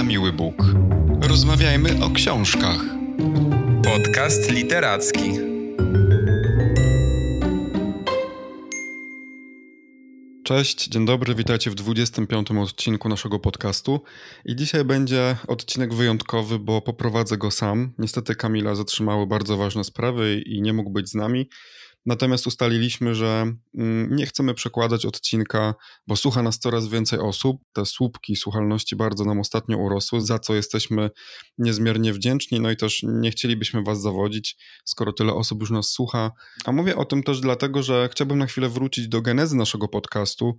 na miły Bóg. Rozmawiajmy o książkach. Podcast literacki. Cześć, dzień dobry, witajcie w 25 odcinku naszego podcastu. I dzisiaj będzie odcinek wyjątkowy, bo poprowadzę go sam. Niestety Kamila zatrzymały bardzo ważne sprawy i nie mógł być z nami. Natomiast ustaliliśmy, że mm, nie chcemy przekładać odcinka, bo słucha nas coraz więcej osób. Te słupki słuchalności bardzo nam ostatnio urosły, za co jesteśmy niezmiernie wdzięczni. No i też nie chcielibyśmy Was zawodzić, skoro tyle osób już nas słucha. A mówię o tym też dlatego, że chciałbym na chwilę wrócić do genezy naszego podcastu,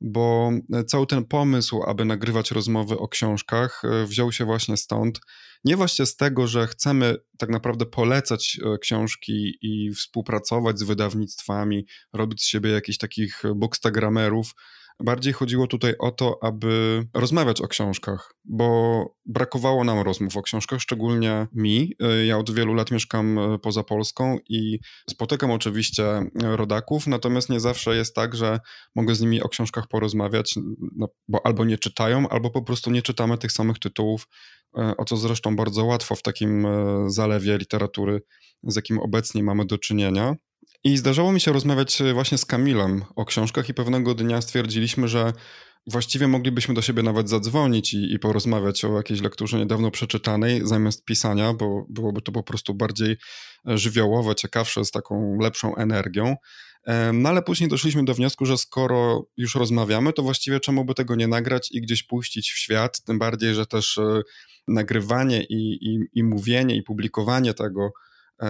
bo cały ten pomysł, aby nagrywać rozmowy o książkach, e, wziął się właśnie stąd. Nie właśnie z tego, że chcemy tak naprawdę polecać e, książki i współpracować z wydawnictwami, robić z siebie jakichś takich bookstagramerów, Bardziej chodziło tutaj o to, aby rozmawiać o książkach, bo brakowało nam rozmów o książkach, szczególnie mi. Ja od wielu lat mieszkam e, poza Polską i spotykam oczywiście rodaków, natomiast nie zawsze jest tak, że mogę z nimi o książkach porozmawiać, no, bo albo nie czytają, albo po prostu nie czytamy tych samych tytułów, e, o co zresztą bardzo łatwo w takim e, zalewie literatury, z jakim obecnie mamy do czynienia. I zdarzało mi się rozmawiać e, właśnie z Kamilem o książkach i pewnego dnia stwierdziliśmy, że właściwie moglibyśmy do siebie nawet zadzwonić i, i porozmawiać o jakiejś lekturze niedawno przeczytanej zamiast pisania, bo byłoby to po prostu bardziej e, żywiołowe, ciekawsze, z taką lepszą energią. No ale później doszliśmy do wniosku, że skoro już rozmawiamy, to właściwie czemu by tego nie nagrać i gdzieś puścić w świat, tym bardziej, że też e, nagrywanie i, i, i mówienie i publikowanie tego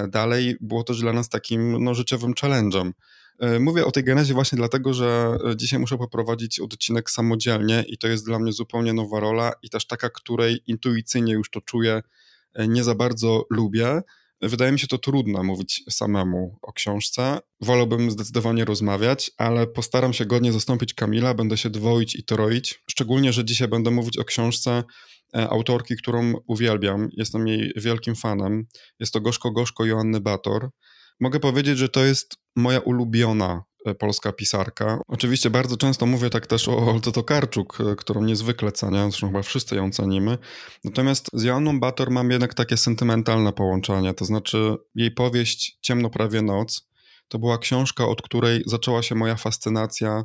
dalej było też dla nas takim no, życiowym challenge'em. E, mówię o tej genezie właśnie dlatego, że e, dzisiaj muszę poprowadzić odcinek samodzielnie i to jest dla mnie zupełnie nowa rola i też taka, której intuicyjnie już to czuję, nie za bardzo lubię. Wydaje mi się to trudno mówić samemu o książce. Wolałbym zdecydowanie rozmawiać, ale postaram się godnie zastąpić Kamila, będę się dwoić i troić. Szczególnie, że dzisiaj będę mówić o książce, E, autorki, którą uwielbiam. Jestem jej wielkim fanem. Jest to Gorzko Gorzko Joanny Bator. Mogę powiedzieć, że to jest moja ulubiona polska pisarka. Oczywiście bardzo często mówię tak też o Olce Tokarczuk, e, którą niezwykle cenię, zresztą chyba wszyscy ją cenimy. Natomiast z Joanną Bator mam jednak takie sentymentalne połączenie, to znaczy jej powieść Ciemno prawie noc to była książka, od której zaczęła się moja fascynacja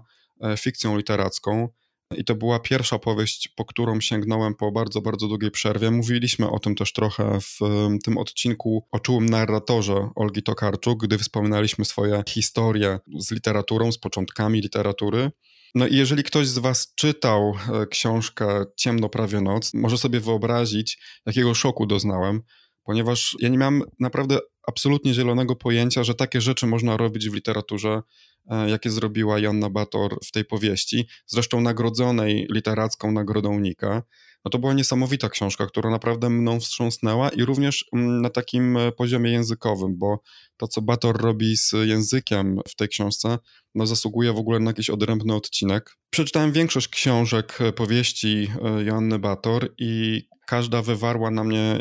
fikcją literacką. I to była pierwsza powieść, po którą sięgnąłem po bardzo, bardzo długiej przerwie. Mówiliśmy o tym też trochę w tym odcinku o czułym narratorze Olgi Tokarczuk, gdy wspominaliśmy swoje historie z literaturą, z początkami literatury. No i jeżeli ktoś z Was czytał e, książkę Ciemno prawie noc, może sobie wyobrazić, jakiego szoku doznałem, ponieważ ja nie miałem naprawdę absolutnie zielonego pojęcia, że takie rzeczy można robić w literaturze E, jakie zrobiła Joanna Bator w tej powieści, zresztą nagrodzonej literacką Nagrodą Nika. No to była niesamowita książka, która naprawdę mną wstrząsnęła i również mm, na takim e, poziomie językowym, bo to, co Bator robi z językiem w tej książce, no zasługuje w ogóle na jakiś odrębny odcinek. Przeczytałem większość książek, e, powieści Joanny Bator i każda wywarła na mnie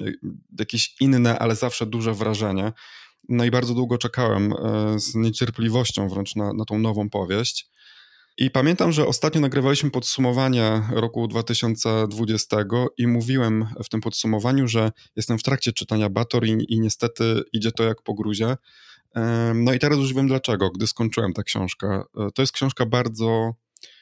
jakieś inne, ale zawsze duże wrażenie. No i bardzo długo czekałem e, z niecierpliwością wręcz na, na tą nową powieść. I pamiętam, że ostatnio nagrywaliśmy podsumowanie roku 2020 i mówiłem w tym podsumowaniu, że jestem w trakcie czytania Bator i, i niestety idzie to jak po gruzie. No i teraz już wiem dlaczego, gdy skończyłem tę książkę. E, to jest książka bardzo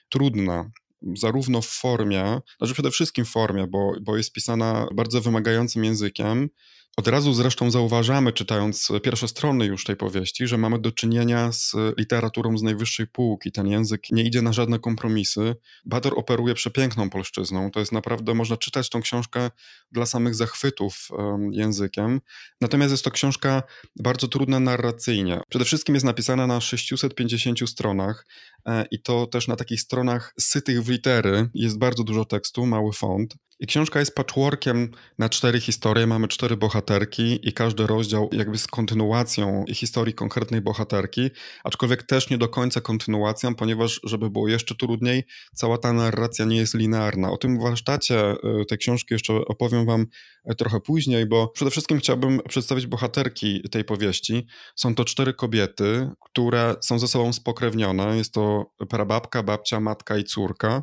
trudna, zarówno w formie, znaczy przede wszystkim w formie, bo, bo jest pisana bardzo wymagającym językiem, od razu zresztą zauważamy, czytając pierwsze strony już tej powieści, że mamy do czynienia z literaturą z najwyższej półki. Ten język nie idzie na żadne kompromisy. Bador operuje przepiękną polszczyzną. To jest naprawdę, można czytać tą książkę dla samych zachwytów językiem. Natomiast jest to książka bardzo trudna narracyjnie. Przede wszystkim jest napisana na 650 stronach e, i to też na takich stronach sytych w litery. Jest bardzo dużo tekstu, mały font. I książka jest patchworkiem na cztery historie. Mamy cztery bohaterki i każdy rozdział jakby z kontynuacją historii konkretnej bohaterki, aczkolwiek też nie do końca kontynuacją, ponieważ żeby było jeszcze trudniej, cała ta narracja nie jest linearna. O tym warsztacie e, tej książki jeszcze opowiem wam e, trochę później, bo przede wszystkim chciałbym przedstawić bohaterki tej powieści. Są to cztery kobiety, które są ze sobą spokrewnione. Jest to prababka, babcia, matka i córka.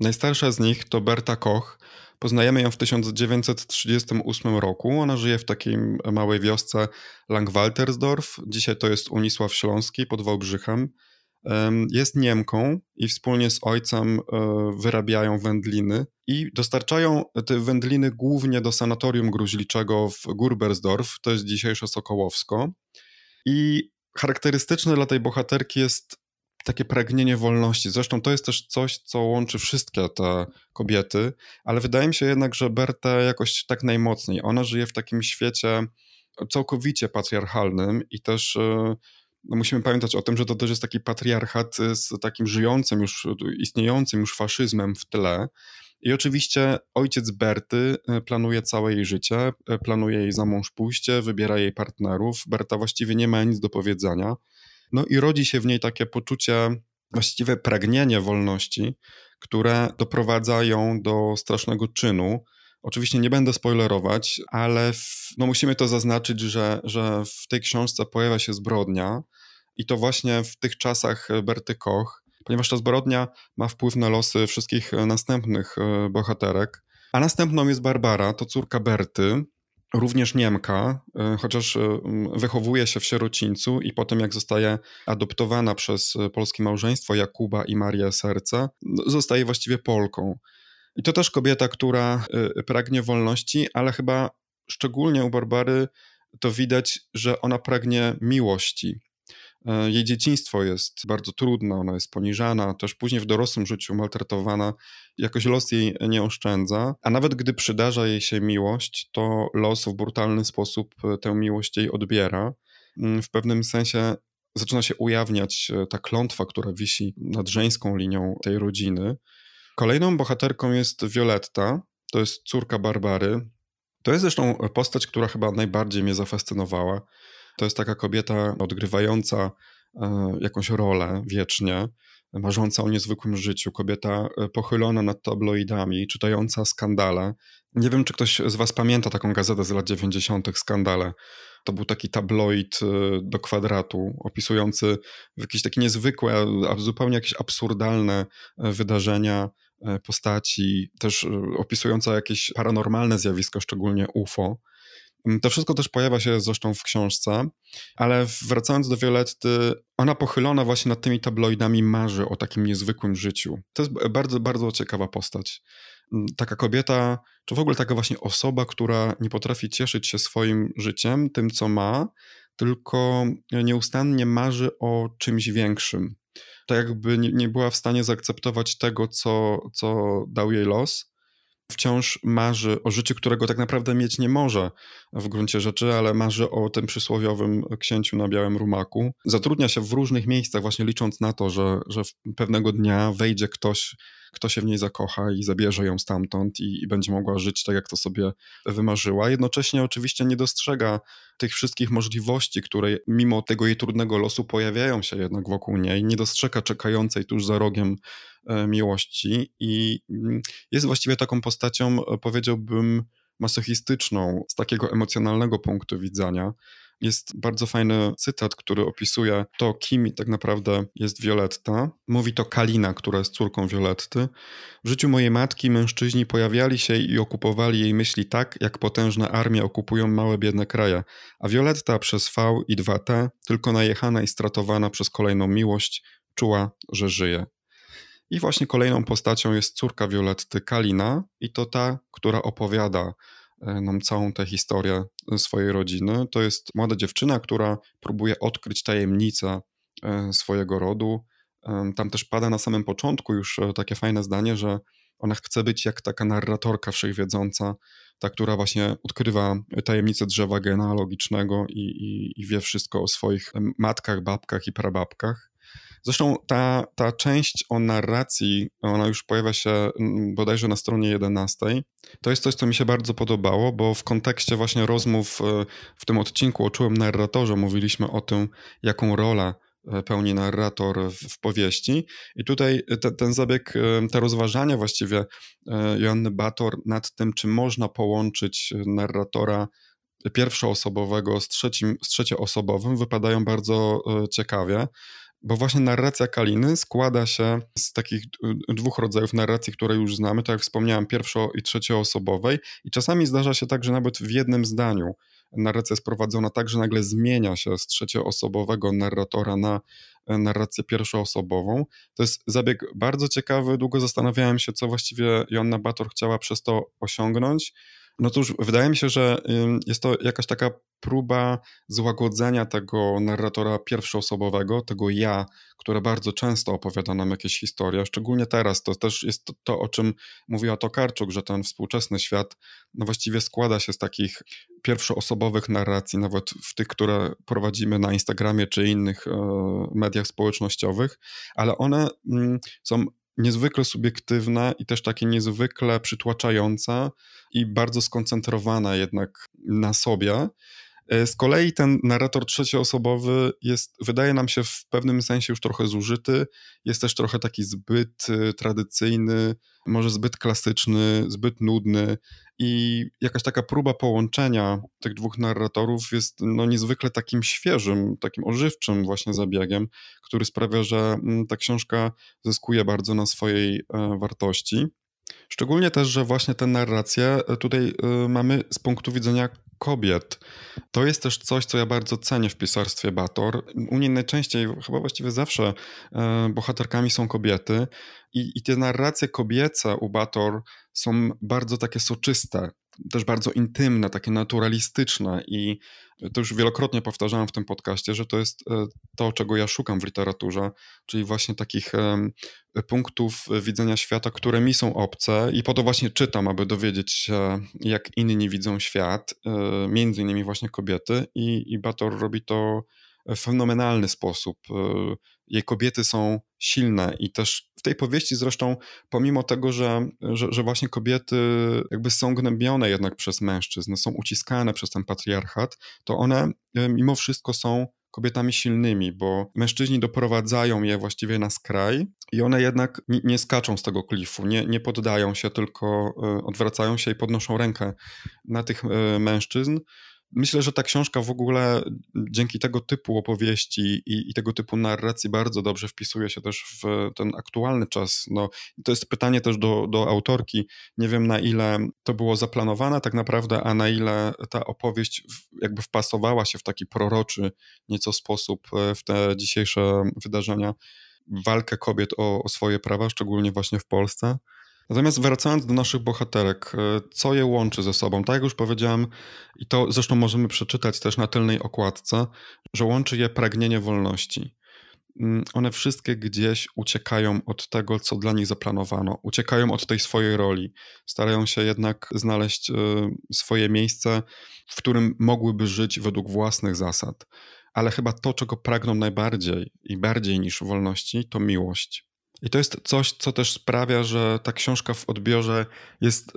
Najstarsza z nich to Berta Koch. Poznajemy ją w 1938 roku. Ona żyje w takiej małej wiosce Langwaltersdorf. Dzisiaj to jest Unisław Śląski pod Wałbrzychem. Jest Niemką i wspólnie z ojcem e, wyrabiają wędliny i dostarczają te wędliny głównie do sanatorium gruźliczego w Gurbersdorf, to jest dzisiejsze Sokołowsko. I charakterystyczne dla tej bohaterki jest takie pragnienie wolności. Zresztą to jest też coś, co łączy wszystkie te kobiety, ale wydaje mi się jednak, że Berta jakoś tak najmocniej. Ona żyje w takim świecie całkowicie patriarchalnym i też e, no musimy pamiętać o tym, że to też jest taki patriarchat z takim żyjącym już, istniejącym już faszyzmem w tle. I oczywiście ojciec Berty e, planuje całe jej życie, e, planuje jej za mąż pójście, wybiera jej partnerów. Berta właściwie nie ma nic do powiedzenia. No i rodzi się w niej takie poczucie, właściwie pragnienie wolności, które doprowadza ją do strasznego czynu. Oczywiście nie będę spoilerować, ale w, no musimy to zaznaczyć, że, że w tej książce pojawia się zbrodnia i to właśnie w tych czasach Berty Koch, ponieważ ta zbrodnia ma wpływ na losy wszystkich następnych e, bohaterek. A następną jest Barbara, to córka Berty, również Niemka, e, chociaż e, wychowuje się w sierocińcu i potem jak zostaje adoptowana przez polskie małżeństwo Jakuba i Marię Serce, zostaje właściwie Polką. I to też kobieta, która pragnie wolności, ale chyba szczególnie u Barbary to widać, że ona pragnie miłości. E, jej dzieciństwo jest bardzo trudne, ona jest poniżana, też później w dorosłym życiu maltretowana, jakoś los jej nie oszczędza, a nawet gdy przydarza jej się miłość, to los w brutalny sposób e, tę miłość jej odbiera. Mm, w pewnym sensie zaczyna się ujawniać e, ta klątwa, która wisi nad żeńską linią tej rodziny. Kolejną bohaterką jest Violetta, to jest córka Barbary. To jest zresztą postać, która chyba najbardziej mnie zafascynowała. To jest taka kobieta odgrywająca e, jakąś rolę wiecznie, marząca o niezwykłym życiu, kobieta e, pochylona nad tabloidami, czytająca skandale. Nie wiem, czy ktoś z Was pamięta taką gazetę z lat 90. Skandale. To był taki tabloid e, do kwadratu, opisujący jakieś takie niezwykłe, zupełnie jakieś absurdalne wydarzenia, postaci, też opisująca jakieś paranormalne zjawisko, szczególnie UFO. Mm, to wszystko też pojawia się zresztą w książce, ale wracając do Violetty, ona pochylona właśnie nad tymi tabloidami marzy o takim niezwykłym życiu. To jest bardzo, bardzo ciekawa postać. Mm, taka kobieta, czy w ogóle taka właśnie osoba, która nie potrafi cieszyć się swoim życiem, tym co ma, tylko nieustannie marzy o czymś większym. Tak jakby nie, była w stanie zaakceptować tego, co, co dał jej los, wciąż marzy o życiu, którego tak naprawdę mieć nie może w gruncie rzeczy, ale marzy o tym przysłowiowym księciu na białym rumaku. Zatrudnia się w różnych miejscach, właśnie licząc na to, że, że pewnego dnia wejdzie ktoś, kto się w niej zakocha i zabierze ją stamtąd i, i będzie mogła żyć tak, jak to sobie wymarzyła. Jednocześnie oczywiście nie dostrzega tych wszystkich możliwości, które mimo tego jej trudnego losu pojawiają się jednak wokół niej. Nie dostrzega czekającej tuż za rogiem e, miłości i mm, jest właściwie taką postacią, e, powiedziałbym, masochistyczną z takiego emocjonalnego punktu widzenia. Jest bardzo fajny cytat, który opisuje to, kim tak naprawdę jest Violetta. Mówi to Kalina, która jest córką Violetty. W życiu mojej matki mężczyźni pojawiali się i okupowali jej myśli tak, jak potężne armie okupują małe biedne kraje, a Violetta przez V i 2T, tylko najechana i stratowana przez kolejną miłość, czuła, że żyje. I właśnie kolejną postacią jest córka Violetty, Kalina, i to ta, która opowiada nam całą tę historię swojej rodziny. To jest młoda dziewczyna, która próbuje odkryć tajemnicę e, swojego rodu. E, tam też pada na samym początku już takie fajne zdanie, że ona chce być jak taka narratorka wszechwiedząca, ta, która właśnie odkrywa tajemnicę drzewa genealogicznego i, i, i wie wszystko o swoich matkach, babkach i prababkach. Zresztą ta, ta część o narracji, ona już pojawia się mm, bodajże na stronie 11. To jest coś, co mi się bardzo podobało, bo w kontekście właśnie rozmów e, w tym odcinku o czułym narratorze mówiliśmy o tym, jaką rolę e, pełni narrator w, powieści. I tutaj te, ten zabieg, e, te rozważania właściwie Joanny Bator nad tym, czy można połączyć narratora pierwszoosobowego z, trzecim, z trzecioosobowym, wypadają bardzo ciekawie. Bo właśnie narracja Kaliny składa się z takich dwóch rodzajów narracji, które już znamy, tak jak wspomniałem, pierwszo- i trzecioosobowej i czasami zdarza się tak, że nawet w jednym zdaniu narracja jest prowadzona tak, że nagle zmienia się z trzecioosobowego narratora na e, narrację pierwszoosobową. To jest zabieg bardzo ciekawy. Długo zastanawiałem się, co właściwie Joanna Bator chciała przez to osiągnąć. No już wydaje mi się, że jest to jakaś taka próba złagodzenia tego narratora pierwszoosobowego, tego ja, które bardzo często opowiada nam jakieś historie, szczególnie teraz. To też jest to, to, o czym mówiła Tokarczuk, że ten współczesny świat no właściwie składa się z takich pierwszoosobowych narracji, nawet w tych, które prowadzimy na Instagramie czy innych e, mediach społecznościowych, ale one mm, są niezwykle subiektywne i też takie niezwykle przytłaczające i bardzo skoncentrowane jednak na sobie. E, z kolei ten narrator trzecioosobowy jest, wydaje nam się w pewnym sensie już trochę zużyty, jest też trochę taki zbyt y, tradycyjny, może zbyt klasyczny, zbyt nudny i jakaś taka próba połączenia tych dwóch narratorów jest no, niezwykle takim świeżym, takim ożywczym właśnie zabiegiem, który sprawia, że mm, ta książka zyskuje bardzo na swojej e, wartości. Szczególnie też, że właśnie tę narrację e, tutaj e, mamy z punktu widzenia kobiet. To jest też coś, co ja bardzo cenię w pisarstwie Bator. U niej najczęściej, chyba właściwie zawsze, e, bohaterkami są kobiety i, i te narracje kobiece u Bator są bardzo takie soczyste też bardzo intymne, takie naturalistyczne i to już wielokrotnie powtarzałem w tym podcaście, że to jest e, to, czego ja szukam w literaturze, czyli właśnie takich punktów widzenia świata, które mi są obce i po to właśnie czytam, aby dowiedzieć się, jak inni widzą świat, e, między innymi właśnie kobiety i, i Bator robi to w fenomenalny sposób. E, jej kobiety są silne i też w tej powieści zresztą, pomimo tego, że, że, że, właśnie kobiety jakby są gnębione jednak przez mężczyzn, są uciskane przez ten patriarchat, to one e, mimo wszystko są kobietami silnymi, bo mężczyźni doprowadzają je właściwie na skraj i one jednak nie, skaczą z tego klifu, nie, nie poddają się, tylko e, odwracają się i podnoszą rękę na tych mężczyzn Myślę, że ta książka w ogóle dzięki tego typu opowieści i, i, tego typu narracji bardzo dobrze wpisuje się też w ten aktualny czas. No, to jest pytanie też do, do autorki. Nie wiem na ile to było zaplanowane tak naprawdę, a na ile ta opowieść jakby wpasowała się w taki proroczy nieco sposób e, w te dzisiejsze wydarzenia, walkę kobiet o, o swoje prawa, szczególnie właśnie w Polsce. Natomiast wracając do naszych bohaterek, e, co je łączy ze sobą? Tak jak już powiedziałem, i to zresztą możemy przeczytać też na tylnej okładce, że łączy je pragnienie wolności. Mm, one wszystkie gdzieś uciekają od tego, co dla nich zaplanowano, uciekają od tej swojej roli, starają się jednak znaleźć e, swoje miejsce, w którym mogłyby żyć według własnych zasad. Ale chyba to, czego pragną najbardziej i bardziej niż wolności, to miłość. I to jest coś, co też sprawia, że ta książka w odbiorze jest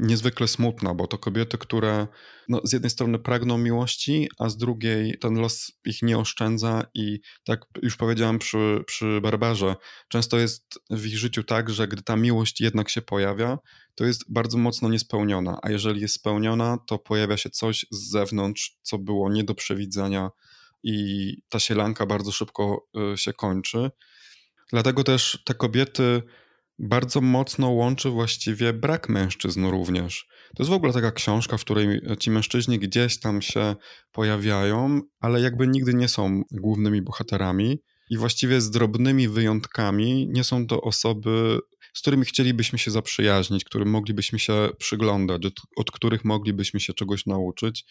niezwykle smutna, bo to kobiety, które no, z jednej strony pragną miłości, a z drugiej ten los ich nie oszczędza i tak już powiedziałem przy, przy Barbarze, często jest w ich życiu tak, że gdy ta miłość jednak się pojawia, to jest bardzo mocno niespełniona, a jeżeli jest spełniona, to pojawia się coś z zewnątrz, co było nie do przewidzenia i ta sielanka bardzo szybko y, się kończy. Dlatego też te kobiety bardzo mocno łączy właściwie brak mężczyzn również. To jest w ogóle taka książka, w której ci mężczyźni gdzieś tam się pojawiają, ale jakby nigdy nie są głównymi bohaterami i właściwie z drobnymi wyjątkami nie są to osoby, z którymi chcielibyśmy się zaprzyjaźnić, którym moglibyśmy się przyglądać, od, od których moglibyśmy się czegoś nauczyć.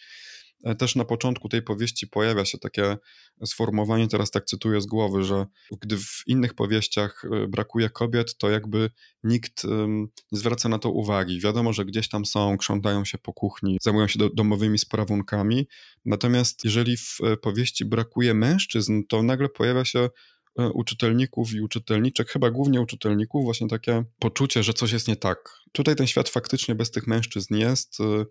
E, też na początku tej powieści pojawia się takie sformułowanie, teraz tak cytuję z głowy, że gdy w innych powieściach e, brakuje kobiet, to jakby nikt nie zwraca na to uwagi. Wiadomo, że gdzieś tam są, krzątają się po kuchni, zajmują się do, domowymi sprawunkami. Natomiast jeżeli w e, powieści brakuje mężczyzn, to nagle pojawia się E, uczytelników i uczytelniczek, chyba głównie uczytelników, właśnie takie poczucie, że coś jest nie tak. Tutaj ten świat faktycznie bez tych mężczyzn jest. E,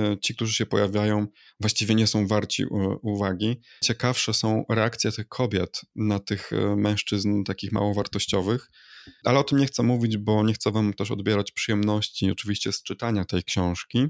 e, ci, którzy się pojawiają, właściwie nie są warci uwagi. Ciekawsze są reakcje tych kobiet na tych mężczyzn takich mało wartościowych. Ale o tym nie chcę mówić, bo nie chcę wam też odbierać przyjemności oczywiście z czytania tej książki.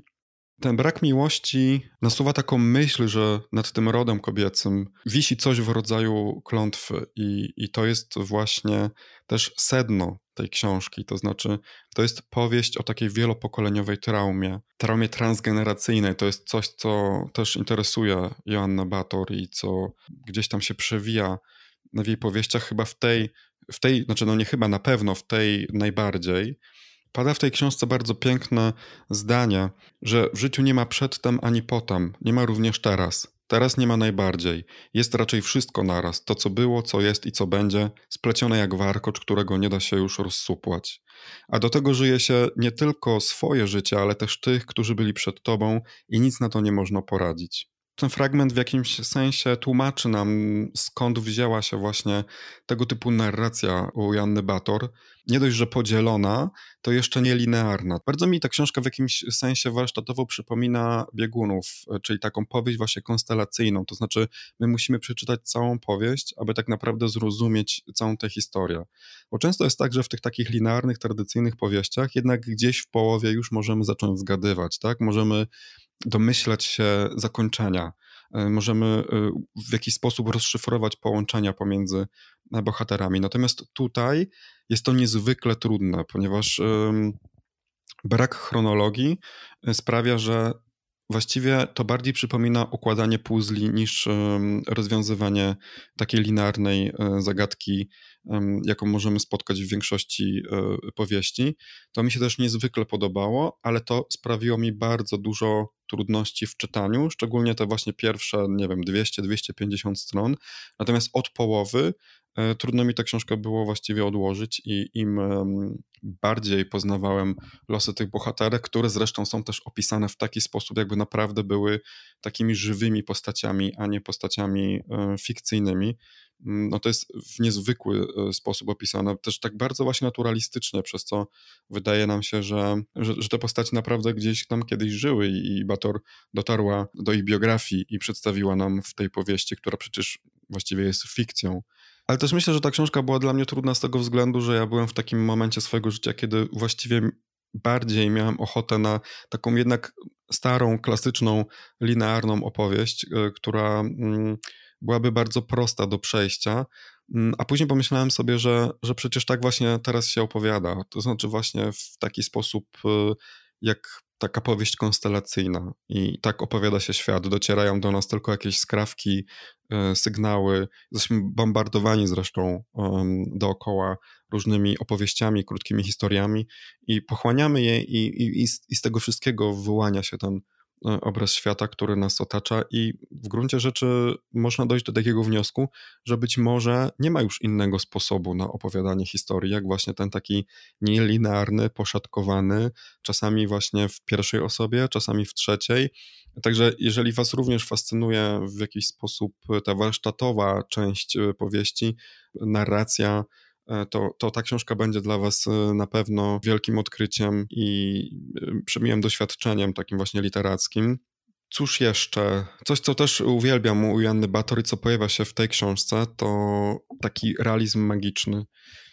Ten brak miłości nasuwa taką myśl, że nad tym rodem kobiecym wisi coś w rodzaju klątwy, i, i to jest właśnie też sedno tej książki. To znaczy, to jest powieść o takiej wielopokoleniowej traumie, traumie transgeneracyjnej. To jest coś, co też interesuje Joanna Bator i co gdzieś tam się przewija w jej powieściach, chyba w tej, w tej, znaczy no nie chyba, na pewno w tej najbardziej. Pada w tej książce bardzo piękne zdanie, że w życiu nie ma przedtem ani potem, nie ma również teraz. Teraz nie ma najbardziej. Jest raczej wszystko naraz. To, co było, co jest i co będzie, splecione jak warkocz, którego nie da się już rozsupłać. A do tego żyje się nie tylko swoje życie, ale też tych, którzy byli przed tobą i nic na to nie można poradzić ten fragment w jakimś sensie tłumaczy nam, skąd wzięła się właśnie tego typu narracja u Janny Bator. Nie dość, że podzielona, to jeszcze nie linearna. Bardzo mi ta książka w jakimś sensie warsztatowo przypomina biegunów, czyli taką powieść właśnie konstelacyjną. To znaczy, my musimy przeczytać całą powieść, aby tak naprawdę zrozumieć całą tę historię. Bo często jest tak, że w tych takich linearnych, tradycyjnych powieściach jednak gdzieś w połowie już możemy zacząć zgadywać, tak? Możemy domyślać się zakończenia. E, możemy e, w jakiś sposób rozszyfrować połączenia pomiędzy e, bohaterami. Natomiast tutaj jest to niezwykle trudne, ponieważ brak chronologii sprawia, że właściwie to bardziej przypomina układanie puzli niż rozwiązywanie takiej linearnej zagadki, jaką możemy spotkać w większości powieści. To mi się też niezwykle podobało, ale to sprawiło mi bardzo dużo trudności w czytaniu, szczególnie te właśnie pierwsze, nie wiem, 200-250 stron. Natomiast od połowy e, trudno mi tę książkę było właściwie odłożyć i im bardziej poznawałem losy tych bohaterek, które zresztą są też opisane w taki sposób, jakby naprawdę były takimi żywymi postaciami, a nie postaciami e, fikcyjnymi, no to jest w niezwykły e, sposób opisane, też tak bardzo właśnie naturalistycznie, przez co wydaje nam się, że, że, że te postaci naprawdę gdzieś tam kiedyś żyły i Bator dotarła do ich biografii i przedstawiła nam w tej powieści, która przecież właściwie jest fikcją. Ale też myślę, że ta książka była dla mnie trudna z tego względu, że ja byłem w takim momencie swojego życia, kiedy właściwie bardziej miałem ochotę na taką jednak starą, klasyczną, linearną opowieść, e, która mm, byłaby bardzo prosta do przejścia. Mm, a później pomyślałem sobie, że, że przecież tak właśnie teraz się opowiada. To znaczy, właśnie w taki sposób, y, jak taka powieść konstelacyjna. I tak opowiada się świat. Docierają do nas tylko jakieś skrawki, y, sygnały. Jesteśmy bombardowani zresztą dookoła różnymi opowieściami, krótkimi historiami i pochłaniamy je, i, i, i z tego wszystkiego wyłania się ten E, obraz świata, który nas otacza, i w gruncie rzeczy można dojść do takiego wniosku, że być może nie ma już innego sposobu na opowiadanie historii, jak właśnie ten taki nielinearny, poszatkowany, czasami właśnie w pierwszej osobie, czasami w trzeciej. Także jeżeli Was również fascynuje w jakiś sposób ta warsztatowa część e, powieści, narracja, E, to, to ta książka będzie dla Was e, na pewno wielkim odkryciem i e, przemiłym doświadczeniem takim właśnie literackim. Cóż jeszcze? Coś, co też uwielbiam u Janny Batory, co pojawia się w tej książce, to taki realizm magiczny.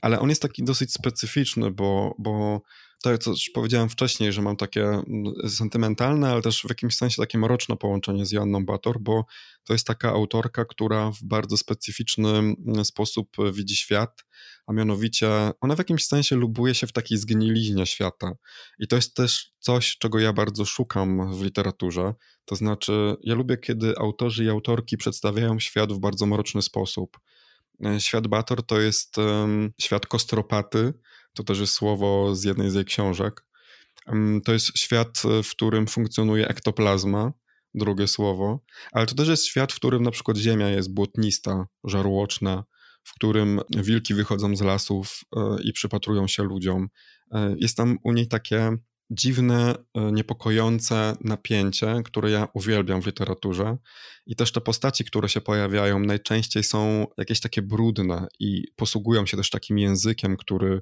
Ale on jest taki dosyć specyficzny, bo, bo to, co już powiedziałem wcześniej, że mam takie mm, sentymentalne, ale też w jakimś sensie takie mroczne połączenie z Joanną Bator, bo to jest taka autorka, która w bardzo specyficzny mm, sposób widzi świat, a mianowicie ona w jakimś sensie lubuje się w takiej zgniliźnie świata. I to jest też coś, czego ja bardzo szukam w literaturze. To znaczy, ja lubię, kiedy autorzy i autorki przedstawiają świat w bardzo mroczny sposób. E, świat Bator to jest um, świat kostropaty, to też jest słowo z jednej z jej książek. To jest świat, w którym funkcjonuje ektoplazma, drugie słowo, ale to też jest świat, w którym na przykład ziemia jest błotnista, żarłoczna, w którym wilki wychodzą z lasów e, i przypatrują się ludziom. E, jest tam u niej takie dziwne, e, niepokojące napięcie, które ja uwielbiam w literaturze. I też te postaci, które się pojawiają, najczęściej są jakieś takie brudne i posługują się też takim językiem, który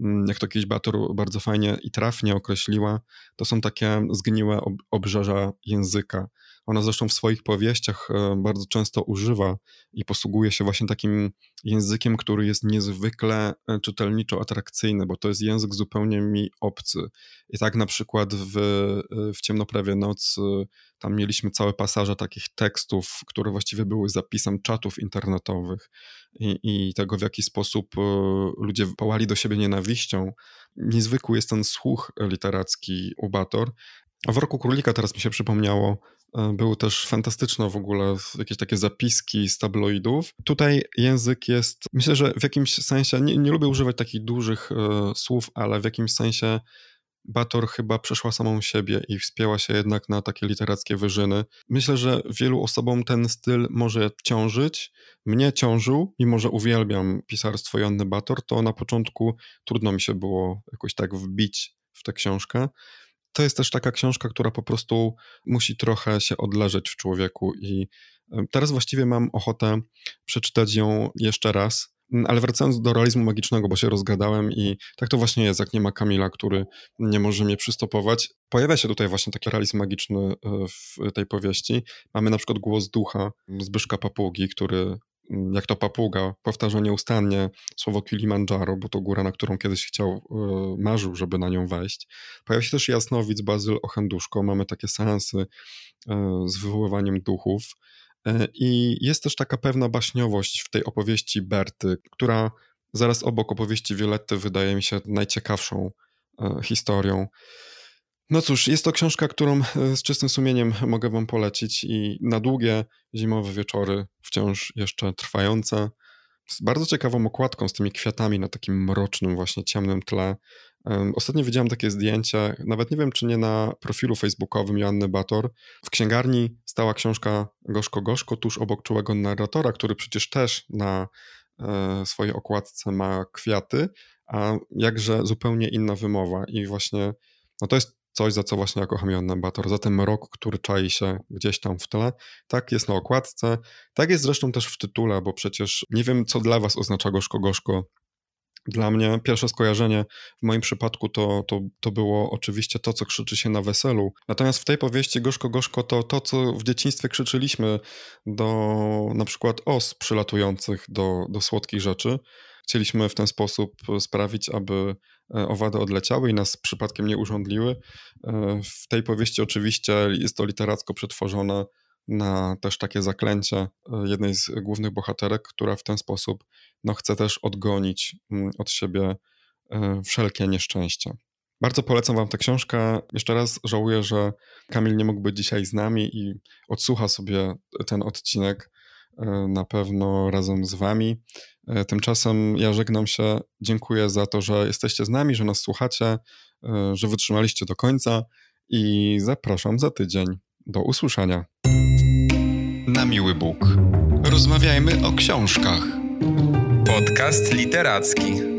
Mm, jak to kiedyś Bator bardzo fajnie i trafnie określiła, to są takie zgniłe obrzeża języka. Ona zresztą w swoich powieściach e, bardzo często używa i posługuje się właśnie takim językiem, który jest niezwykle e, czytelniczo atrakcyjny, bo to jest język zupełnie mi obcy. I tak na przykład w, e, w Ciemnoprawie Noc tam mieliśmy całe pasaże takich tekstów, które właściwie były zapisem czatów internetowych i, i tego, w jaki sposób ludzie pałali do siebie nienawiścią. Niezwykły jest ten słuch literacki u Bator. W Roku Królika teraz mi się przypomniało, E, były też fantastyczne w ogóle jakieś takie zapiski z tabloidów. Tutaj język jest, myślę, że w jakimś sensie, nie, nie lubię używać takich dużych e, słów, ale w jakimś sensie Bator chyba przeszła samą siebie i wspięła się jednak na takie literackie wyżyny. Myślę, że wielu osobom ten styl może ciążyć. Mnie ciążył, mimo że uwielbiam pisarstwo Joanny Bator, to na początku trudno mi się było jakoś tak wbić w tę książkę to jest też taka książka, która po prostu musi trochę się odleżeć w człowieku i teraz właściwie mam ochotę przeczytać ją jeszcze raz, mm, ale wracając do realizmu magicznego, bo się rozgadałem i tak to właśnie jest, jak nie ma Kamila, który nie może mnie przystopować. Pojawia się tutaj właśnie taki realizm magiczny e, w tej powieści. Mamy na przykład głos ducha Zbyszka Papugi, który jak to papuga, powtarza nieustannie słowo Kilimandżaro, bo to góra, na którą kiedyś chciał, e, marzył, żeby na nią wejść. Pojawia się też jasnowic Bazyl Ochenduszko, mamy takie seansy e, z wywoływaniem duchów. E, I jest też taka pewna baśniowość w tej opowieści Berty, która zaraz obok opowieści Violetty wydaje mi się najciekawszą historią. No cóż, jest to książka, którą e, z czystym sumieniem mogę Wam polecić i na długie zimowe wieczory, wciąż jeszcze trwające, z bardzo ciekawą okładką, z tymi kwiatami na takim mrocznym, właśnie ciemnym tle. Ostatnio widziałem takie zdjęcie, nawet nie wiem, czy nie na profilu facebookowym Joanny Bator. W księgarni stała książka Gorzko Gorzko tuż obok czułego narratora, który przecież też na e, swojej okładce ma kwiaty, a jakże zupełnie inna wymowa i właśnie no to jest coś, za co właśnie ja kocham Joannę Bator, za ten rok, który czai się gdzieś tam w tle. Tak jest na okładce, tak jest zresztą też w tytule, bo przecież nie wiem, co dla was oznacza gorzko gorzko. Dla mnie pierwsze skojarzenie w moim przypadku to, to, to było oczywiście to, co krzyczy się na weselu. Natomiast w tej powieści Gorzko Gorzko to to, co w dzieciństwie krzyczyliśmy do na przykład os przylatujących do, do słodkich rzeczy. Chcieliśmy w ten sposób sprawić, aby E, owady odleciały i nas przypadkiem nie urządliły. E, w tej powieści oczywiście jest to literacko przetworzone na też takie zaklęcie e, jednej z głównych bohaterek, która w ten sposób no, chce też odgonić od siebie wszelkie nieszczęścia. Bardzo polecam Wam tę książkę. Jeszcze raz żałuję, że Kamil nie mógł być dzisiaj z nami i odsłucha sobie ten odcinek na pewno razem z Wami. E, tymczasem ja żegnam się. Dziękuję za to, że jesteście z nami, że nas słuchacie, e, że wytrzymaliście do końca i zapraszam za tydzień. Do usłyszenia. Na miły Bóg. Rozmawiajmy o książkach. Podcast literacki.